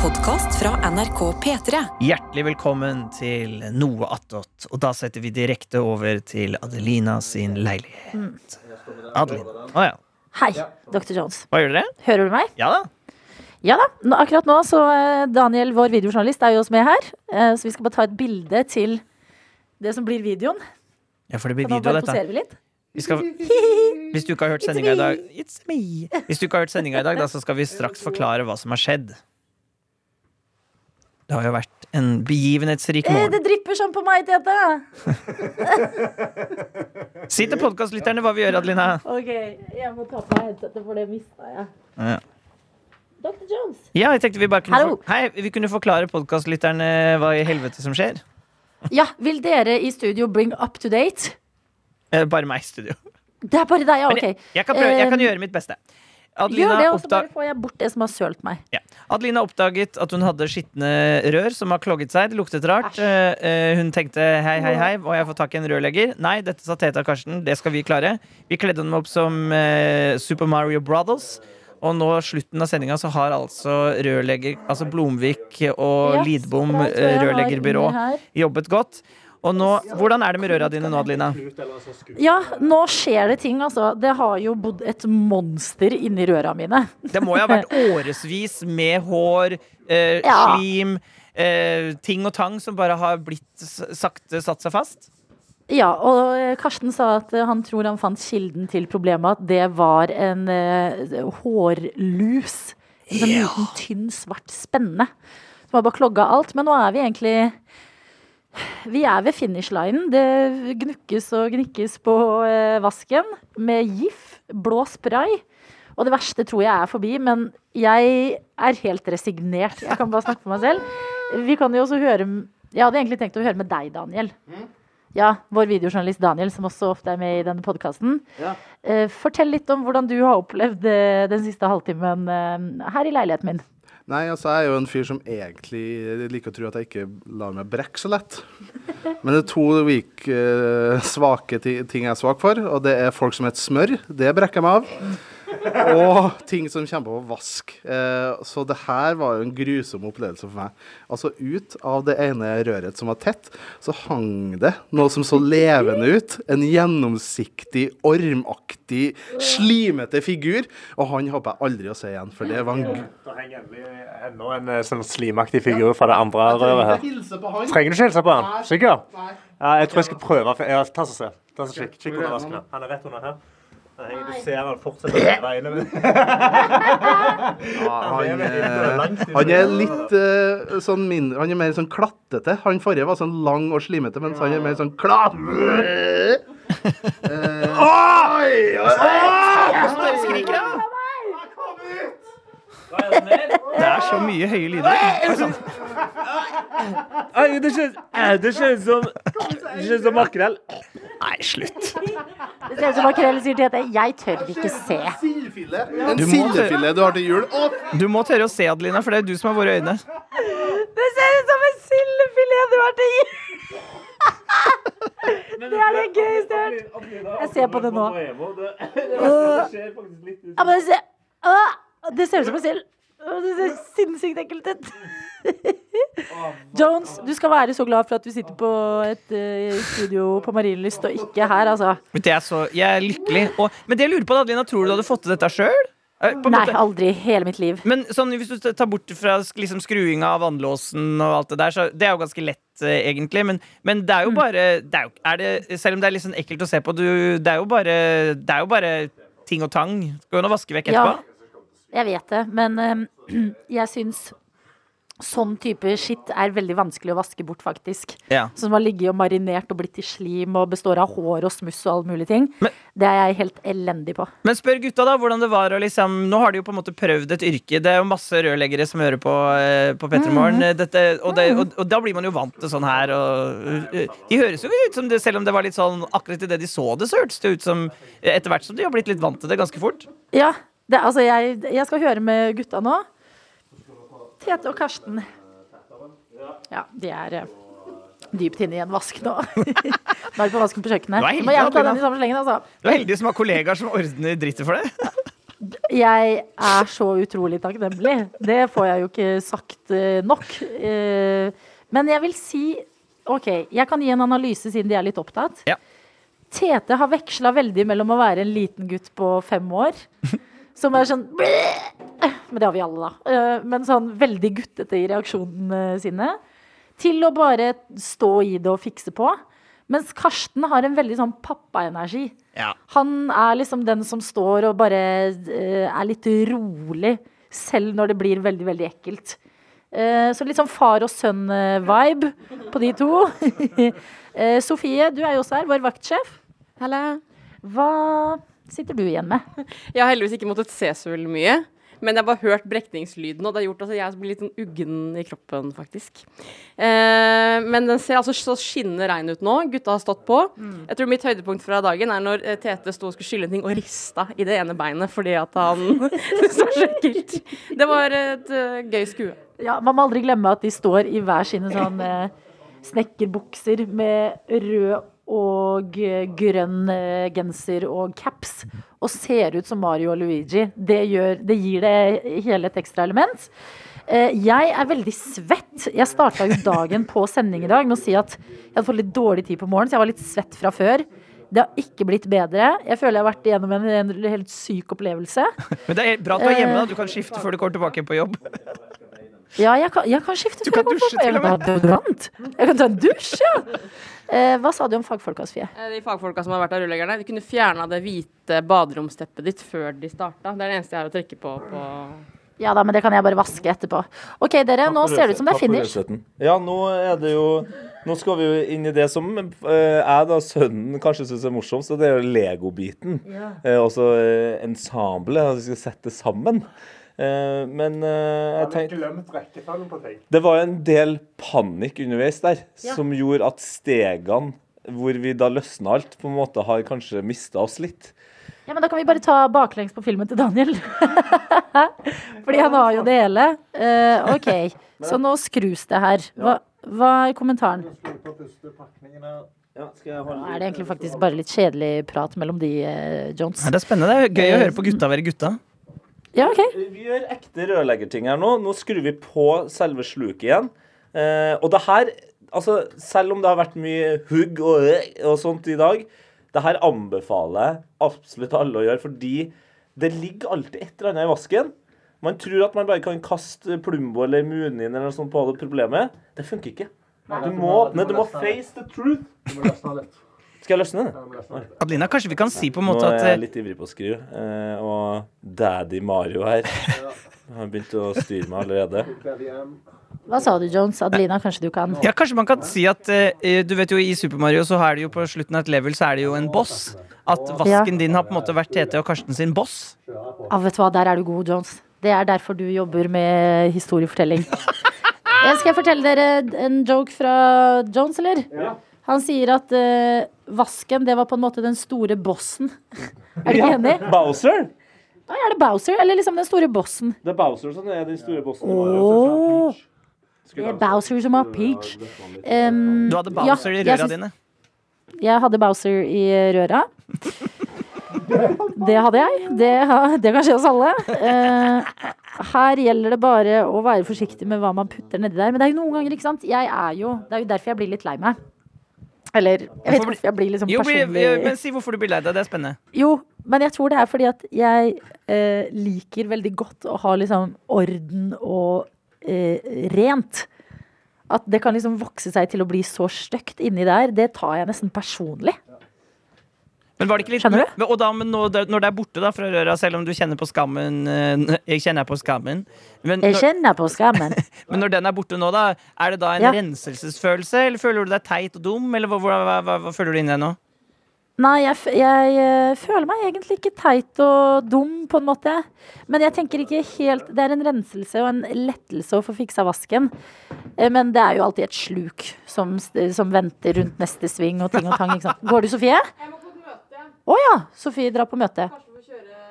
podkast fra NRK P3. Hjertelig velkommen til Noe attåt. Og da setter vi direkte over til Adelina sin leilighet. Adelina. Å ja. Hei, Dr. Jones. Hva gjør dere? Hører du meg? Ja da. Ja da. Nå, akkurat nå så eh, Daniel, vår videojournalist, er jo også med her. Eh, Så vi skal bare ta et bilde til det som blir videoen. Ja, for det blir nå video bare dette. poserer vi litt. Vi skal, hvis du ikke har hørt sendinga i dag It's me. Hvis du ikke har hørt sendinga i dag, da, så skal vi straks forklare hva som har skjedd. Det har jo vært en begivenhetsrik Eh, morgen. Det drypper sånn på meg, Tete. Si til podkastlytterne hva vi gjør, Adelina. Ok, jeg må ta på meg headsetet, for det mista jeg. Ja. Dr. Jones. Ja, jeg tenkte vi bare kunne, for, hei, vi kunne forklare podkastlytterne hva i helvete som skjer. Ja, vil dere i studio bring up to date? Eh, Bare meg i studio. Det er bare deg, ja. Ok. jeg, jeg, kan prøve, jeg kan gjøre mitt beste. Gjør det, og så bare får jeg bort det som har sølt meg. ja. Adelina oppdaget at hun hadde skitne rør som har klogget seg. Det luktet rart. Eh, eh, hun tenkte hei, hei, hei, må jeg få tak i en rørlegger? Nei, dette sa Teta Karsten. Det skal vi klare. Vi kledde dem opp som eh, Super Mario Brothers. Og nå slutten av sendinga så har altså rørlegger, altså Blomvik og yes, Lidbom eh, rørleggerbyrå jobbet godt. Og nå, hvordan er det med røra dine nå, Adelina? Ja, nå skjer det ting, altså. Det har jo bodd et monster inni røra mine. Det må jo ha vært årevis med hår, eh, Ja. slim, eh, ting og tang som bare har blitt sakte satt seg fast. Ja, og eh, Karsten sa at eh, han tror han fant kilden til problemet, at det var en eh, hårlus. En sånn Ja. liten, tynn, svart spenne. Som har bare klogga alt. Men nå er vi egentlig Vi er ved finishlinen. Det gnukkes og gnikkes på eh, vasken med GIF, blå spray. Og det verste tror jeg er forbi, men jeg er helt resignert. Jeg kan bare snakke for meg selv. Vi kan jo også høre Jeg hadde egentlig tenkt å høre med deg, Daniel. Ja, vår videojournalist Daniel, som også ofte er med i denne podkasten. Eh, fortell litt om hvordan du har opplevd eh, den siste halvtimen her i leiligheten min. Nei, altså jeg er jo en fyr som egentlig liker å tro at jeg ikke lar meg brekke så lett. Men det er to weak, eh, svake ting jeg er svak for, og det er folk som heter smør. Det brekker jeg meg av. Og ting som kommer på vask. Eh, så det her var jo en grusom opplevelse for meg. Altså ut av det ene røret som var tett, så hang det noe som så levende ut. En gjennomsiktig, ormaktig, slimete figur. Og han håper jeg aldri å se igjen, for det var en Det henger ennå en eh, sånn slimaktig figur fra det andre røret her. hilse på han. Trenger du ikke hilse på han? Sikker? Ja, jeg tror jeg skal prøve. for- Ja, ta så se. Ta så kikk. Kikk Hvor under vasken. Han er rett under her. Han henger, du ser han fortsetter å leve inne. men- Ja, han, eh, han er litt uh, sånn mindre Han er mer sånn klattete. Han forrige var sånn lang og slimete, mens han er mer sånn klatt... Uh, oi, oi, Skriker han? Det er så mye høye lyder. Oi, sånn. Det kjennes som Det kjennes som makrell. Nei, slutt. Det ser ut som makrell sier til Tete. Jeg tør ikke se. En sildefille du har til jul. Opp! Du må tørre å se, Adelina, for det er du som har våre øyne. Det ser ut som en sildefilet du har til jul! Det er det gøyeste jeg har hørt. Jeg ser på det nå. Ja, men det ser, Det ser ut som en sild. Det ser sinnssykt ekkelt ut. Jones, du skal være så glad for at du sitter på et uh, studio på Marienlyst og ikke her, altså. Jeg er, så, jeg er lykkelig. Og, men det jeg lurer på, Adelina, tror du du hadde fått til dette sjøl? Nei, aldri i hele mitt liv. Men sånn, hvis du tar bort fra liksom, skruinga av vannlåsen og alt det der, så det er jo ganske lett, eh, egentlig. Men, men det er jo bare det er jo, er det, Selv om det er litt sånn ekkelt å se på, du, det, er jo bare, det er jo bare ting og tang. Skal jo nå vaske vekk etterpå. Ja, jeg vet det, men eh, jeg syns sånn type skitt er veldig vanskelig å vaske bort, faktisk. Ja. Som har ligget og marinert og blitt til slim og består av hår og smuss og alle mulige ting. Men- det er jeg helt elendig på. Men spør gutta da hvordan det var å liksom Nå har de jo på en måte prøvd et yrke. Det er jo masse rørleggere som hører på, eh, på P3 Morgen. Mm. Og, det, og, og da blir man jo vant til sånn her. Og, eh, de høres jo ut som det, selv om det var litt sånn akkurat idet de så det, så hørtes det ut som eh, etter hvert som de har blitt litt vant til det ganske fort. Ja, det, altså jeg, jeg skal høre med gutta nå. Tete og Karsten. Ja, de er eh, dypt inne i en vask nå. nå er de på vasken på kjøkkenet. Du er Du må heldig, gjerne ta den i samme slengen, altså. Du er heldig som har kollegaer som ordner drittet for deg. Jeg er så utrolig takknemlig. Det får jeg jo ikke sagt eh, nok. Eh, men jeg vil si OK, jeg kan gi en analyse siden de er litt opptatt. Ja. Tete har veksla veldig mellom å være en liten gutt på fem år, som er sånn Men det har vi alle, da. Eh, Men sånn veldig guttete i reaksjonene sine. Til å bare stå i det og fikse på. Mens Karsten har en veldig sånn pappaenergi. Ja. Han er liksom den som står og bare eh, er litt rolig, selv når det blir veldig, veldig ekkelt. Eh, så litt sånn far og sønn-vibe på de to. Eh, Sofie, du er jo også her, vår vaktsjef. Hva sitter du igjen med? Jeg har heldigvis ikke måttet se så veldig mye. Men jeg har bare hørt brekningslyden, og det har gjort at jeg blir litt sånn uggen i kroppen, faktisk. Eh, men den ser altså så skinnende rein ut nå. Gutta har stått på. Jeg tror mitt høydepunkt fra dagen er når eh, Tete sto og skulle skylle ting og rista i det ene beinet fordi at han så ekkelt. Det var et uh, gøy skue. Ja, Man må aldri glemme at de står i hver sine sånn uh, snekkerbukser med rød og eh, grønn eh, genser og caps, og ser ut som Mario og Luigi. Det, gjør, det gir det hele et ekstra element. Eh, Jeg er veldig svett. Jeg starta jo dagen på sending i dag med å si at jeg hadde fått litt dårlig tid på morgenen, så jeg var litt svett fra før. Det har ikke blitt bedre. Jeg føler jeg har vært igjennom en, en helt syk opplevelse. Men det er bra at du er hjemme. da Du kan skifte før du kommer tilbake på jobb. Ja, jeg kan, jeg kan skifte Du kan dusje på- til og med. Jeg kan ta deodorant. Jeg kan ta en dusj, ja. Eh, hva sa du om fagfolka, Sofie? Eh, De fagfolka som har vært av rulleggerne, de kunne fjerna det hvite baderomsteppet ditt før de starta. Det er det eneste jeg har å trekke på. på Ja da, men det kan jeg bare vaske etterpå. Ok, dere, nå ser det ut som det er finish. Ja, nå er det jo Nå skal vi jo inn i det som eh, jeg, da, sønnen, kanskje syns er morsomst, og det er jo legobiten. Eh, også eh, ensemblet, at vi skal sette sammen. Eh, men eh, jeg tenkte glemt rekkefølgen på ting. Det var en del panikk underveis der, som gjorde at stegene hvor vi da løsna alt, på en måte har kanskje mista oss litt. Ja, men Da kan vi bare ta baklengs på filmen til Daniel. Fordi han har jo det hele. Uh, ok, så nå skrus det her. Hva, hva er kommentaren? Ja, Nå er det egentlig faktisk bare litt kjedelig prat mellom de, uh, Jones. Ja, det er spennende. Det er gøy å høre på gutta være gutta. Ja, ok. Vi gjør ekte rørleggerting her nå. Nå skrur vi på selve sluket igjen. Eh, og det her, altså selv om det har vært mye hugg og, og sånt i dag, det her anbefaler jeg absolutt alle å gjøre, fordi det ligger alltid et eller annet i vasken. Man tror at man bare kan kaste Plumbo eller Munin eller noe sånt på det problemet. Det funker ikke. Du må åpne, du må face the truth. Du må løsne litt. Skal jeg løsne det? Litt. Adelina, kanskje vi kan si på en måte at Nå er jeg eh, litt ivrig på å skrive, eh, og daddy Mario her har begynt å styre meg allerede. Hva sa du, Jones? Adelina, kanskje du kan? ja, Kanskje man kan si at eh, Du vet jo i Super Mario så er det jo på slutten av et level så er det jo en boss. At vasken din har på en måte vært Tete og Karsten sin boss. Ja, vet du hva, der er du god, Jones. Det er derfor du jobber med historiefortelling. Jeg Skal jeg fortelle dere en joke fra Jones, eller? Han sier at uh, vasken, det var på en måte den store bossen. Er du ikke enig? Bowser! Da er det Bowser, eller liksom den store bossen. Det er Bowser som er den store bossen. i Åh. Det er Bowser som har Peach. Um, Du hadde Bowser i røra dine. Jeg hadde Bowser i røra. Det hadde jeg. Det, det kan skje oss alle. Uh, her gjelder det bare å være forsiktig med hva man putter nedi der. Men det er jo noen ganger, ikke sant. Jeg er jo, det er jo derfor jeg blir litt lei meg. Eller jeg vet ikke hvorfor jeg blir liksom Jo, personlig men Si hvorfor du blir lei deg. Det er spennende. Jo, men jeg tror det er fordi at jeg eh, liker veldig godt å ha liksom orden og eh, rent. At det kan liksom vokse seg til å bli så stygt inni der, det tar jeg nesten personlig. Men var det ikke litt Skjønner du? Men, og da, men nå, når det er borte da fra røra, selv om du kjenner på skammen eh, Jeg kjenner på skammen. Men Jeg kjenner på skammen. men når den er borte nå, da, er det da en Ja. renselsesfølelse? Eller føler du deg teit og dum? Eller hva, hva, hva, hva, hva føler du inni deg nå? Nei, jeg, jeg eh, føler meg egentlig ikke teit og dum, på en måte. Men jeg tenker ikke helt Det er en renselse og en lettelse å få fiksa vasken. Eh, Men det er jo alltid et sluk som, som venter rundt neste sving og ting og tang. Ikke sant? Går du, Sofie? Jeg må. Å ja! Sofie drar på møte. Kanskje vi får kjøre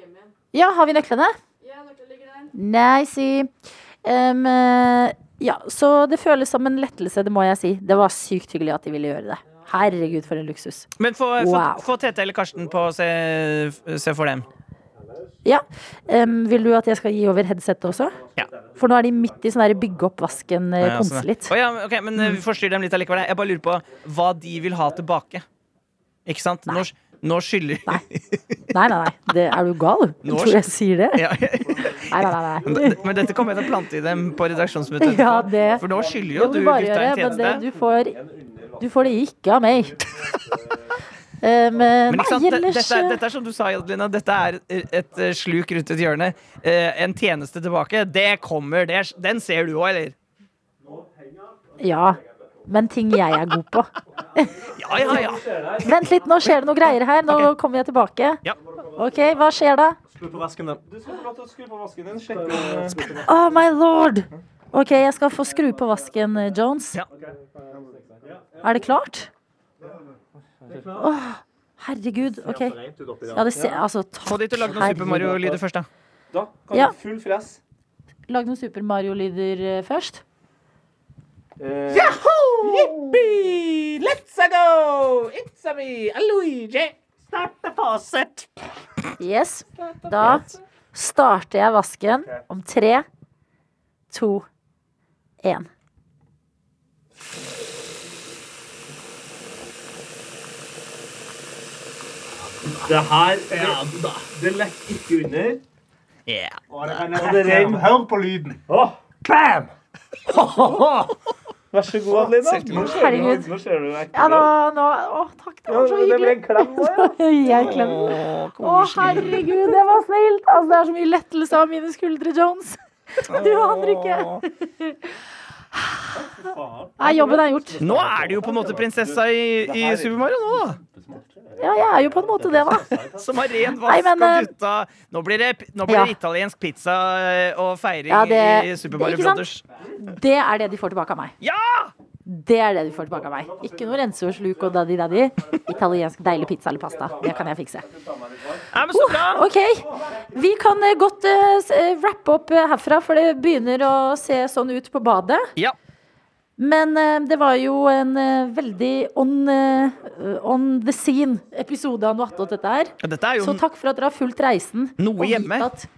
hjem igjen. Ja, har vi nøklene? Ja, nøklene ligger der. Nei, si. Em, eh, ja, så det føles som en lettelse, det må jeg si. Det var sykt hyggelig at de ville gjøre det. Herregud, for en luksus. Men få, få, Wow. få Tete eller Karsten på å se, se for dem. Ja. Um, vil du at jeg skal gi over headsetet også? Ja. For nå er de midt i sånn der bygge opp vasken, ja, Ja, sånn litt. Å ja, men- ok, men eh, vi forstyrrer dem litt allikevel. Jeg bare lurer på hva de vil ha tilbake. Ikke sant? Nå, nå skylder Nei. Nei, nei, nei. Det, er du gal? Nå- Tror jeg sier det? ja, Nei, nei, nei. men, nei. men dette kommer jeg til å plante i dem på redaksjonsmøtet. Ja, det For nå skylder jo du du gutta en tjeneste. men det, du, får, du får det ikke av meg. Um, Men ikke sant? Dette, er- dette er som du sa, Adelina. Dette er et eh, sluk rundt et hjørne. Eh, En tjeneste tilbake. Det kommer. Det den ser du òg, eller? Ja. Men ting jeg er god på. Ja, ja, ja. Vent litt, nå skjer det noe greier her. Nå kommer jeg tilbake. Ja. OK, hva skjer da? Skru på vasken, da. Du skal få lov til å skru på vasken din. Spennende. Oh my lord! OK, jeg skal få skru på vasken, eh, Jones. Ja. Er det klart? Åh, herregud. OK. Ja, det ser altså Få de til å lage noen Super Mario-lyder først, da. Da kan Ja. du full fress. Lag noen Super Mario-lyder eh, først. Eh, Jippi! Let's go! It's a me, Luigi! the faucet. Yes. Da starter jeg vasken om tre, to, én. Det her Det, det lekker ikke under. Yeah. Og det renner. Hør på lyden. Bam! Vær så god, Adelina. Nå ser du- deg. Nå ser du ekkel Ja, nå, nå Å, takk. Det var så Det ble hyggelig. en klem òg, ja. Klemmer. Å, herregud, det var snilt! Altså, det er så mye lettelse av mine skuldre, Jones. Du aner ikke. Nei, jobben er gjort. Nå er du jo på en måte prinsessa i, i Super Mario nå, da. Ja, jeg er jo på en måte det, da. Som har ren Nei, vask men, og eh, gutta Nå blir det, nå blir Ja. italiensk pizza eh, og feiring Ja, det- i Super Mario? Brothers. Det er det de får tilbake av meg. Ja! Det er det du får tilbake av meg. Ikke noe rensesluk og daddy-daddy. Italiensk deilig pizza eller pasta. Det kan jeg fikse. Ja, men så bra. OK. Vi kan eh, godt uh, eh, opp herfra, for det begynner å se sånn ut på badet. Ja. Men eh, det var jo en eh, veldig on, on the scene-episode av noe attåt dette her. Dette er jo Så takk for at dere har fulgt reisen. Noe hjemme. At,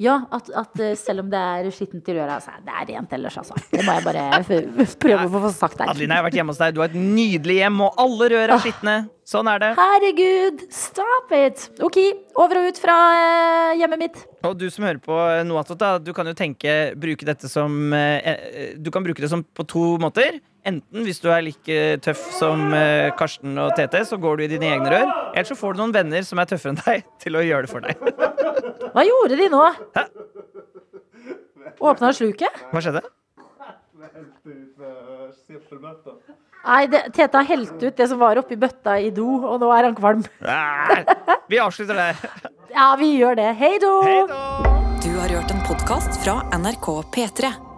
ja, at, at eh, selv om det er skittent i røra, så er det rent ellers, altså. Det må jeg bare prøve å få sagt der. Adeline, jeg har vært hjemme hos deg. Du har et nydelig hjem, og alle rør er skitne. Sånn er det. Herregud, stop it! OK, over og ut fra eh, hjemmet mitt. Og du som hører på Noatot, du kan jo tenke bruke dette som eh, eh, Du kan bruke det som på to måter. Enten hvis du er like tøff som eh, Karsten og Tete, så går du i dine egne rør. Eller så får du noen venner som er tøffere enn deg, til å gjøre det for deg. Hva gjorde de nå? Åpna sluket? Hva skjedde? Nei, det, Tete har helt ut det som var oppi bøtta i do, og nå er han kvalm. Vi avslutter der. Ja, vi gjør det. Hei do! Hei da! Du har hørt en podkast fra NRK P3.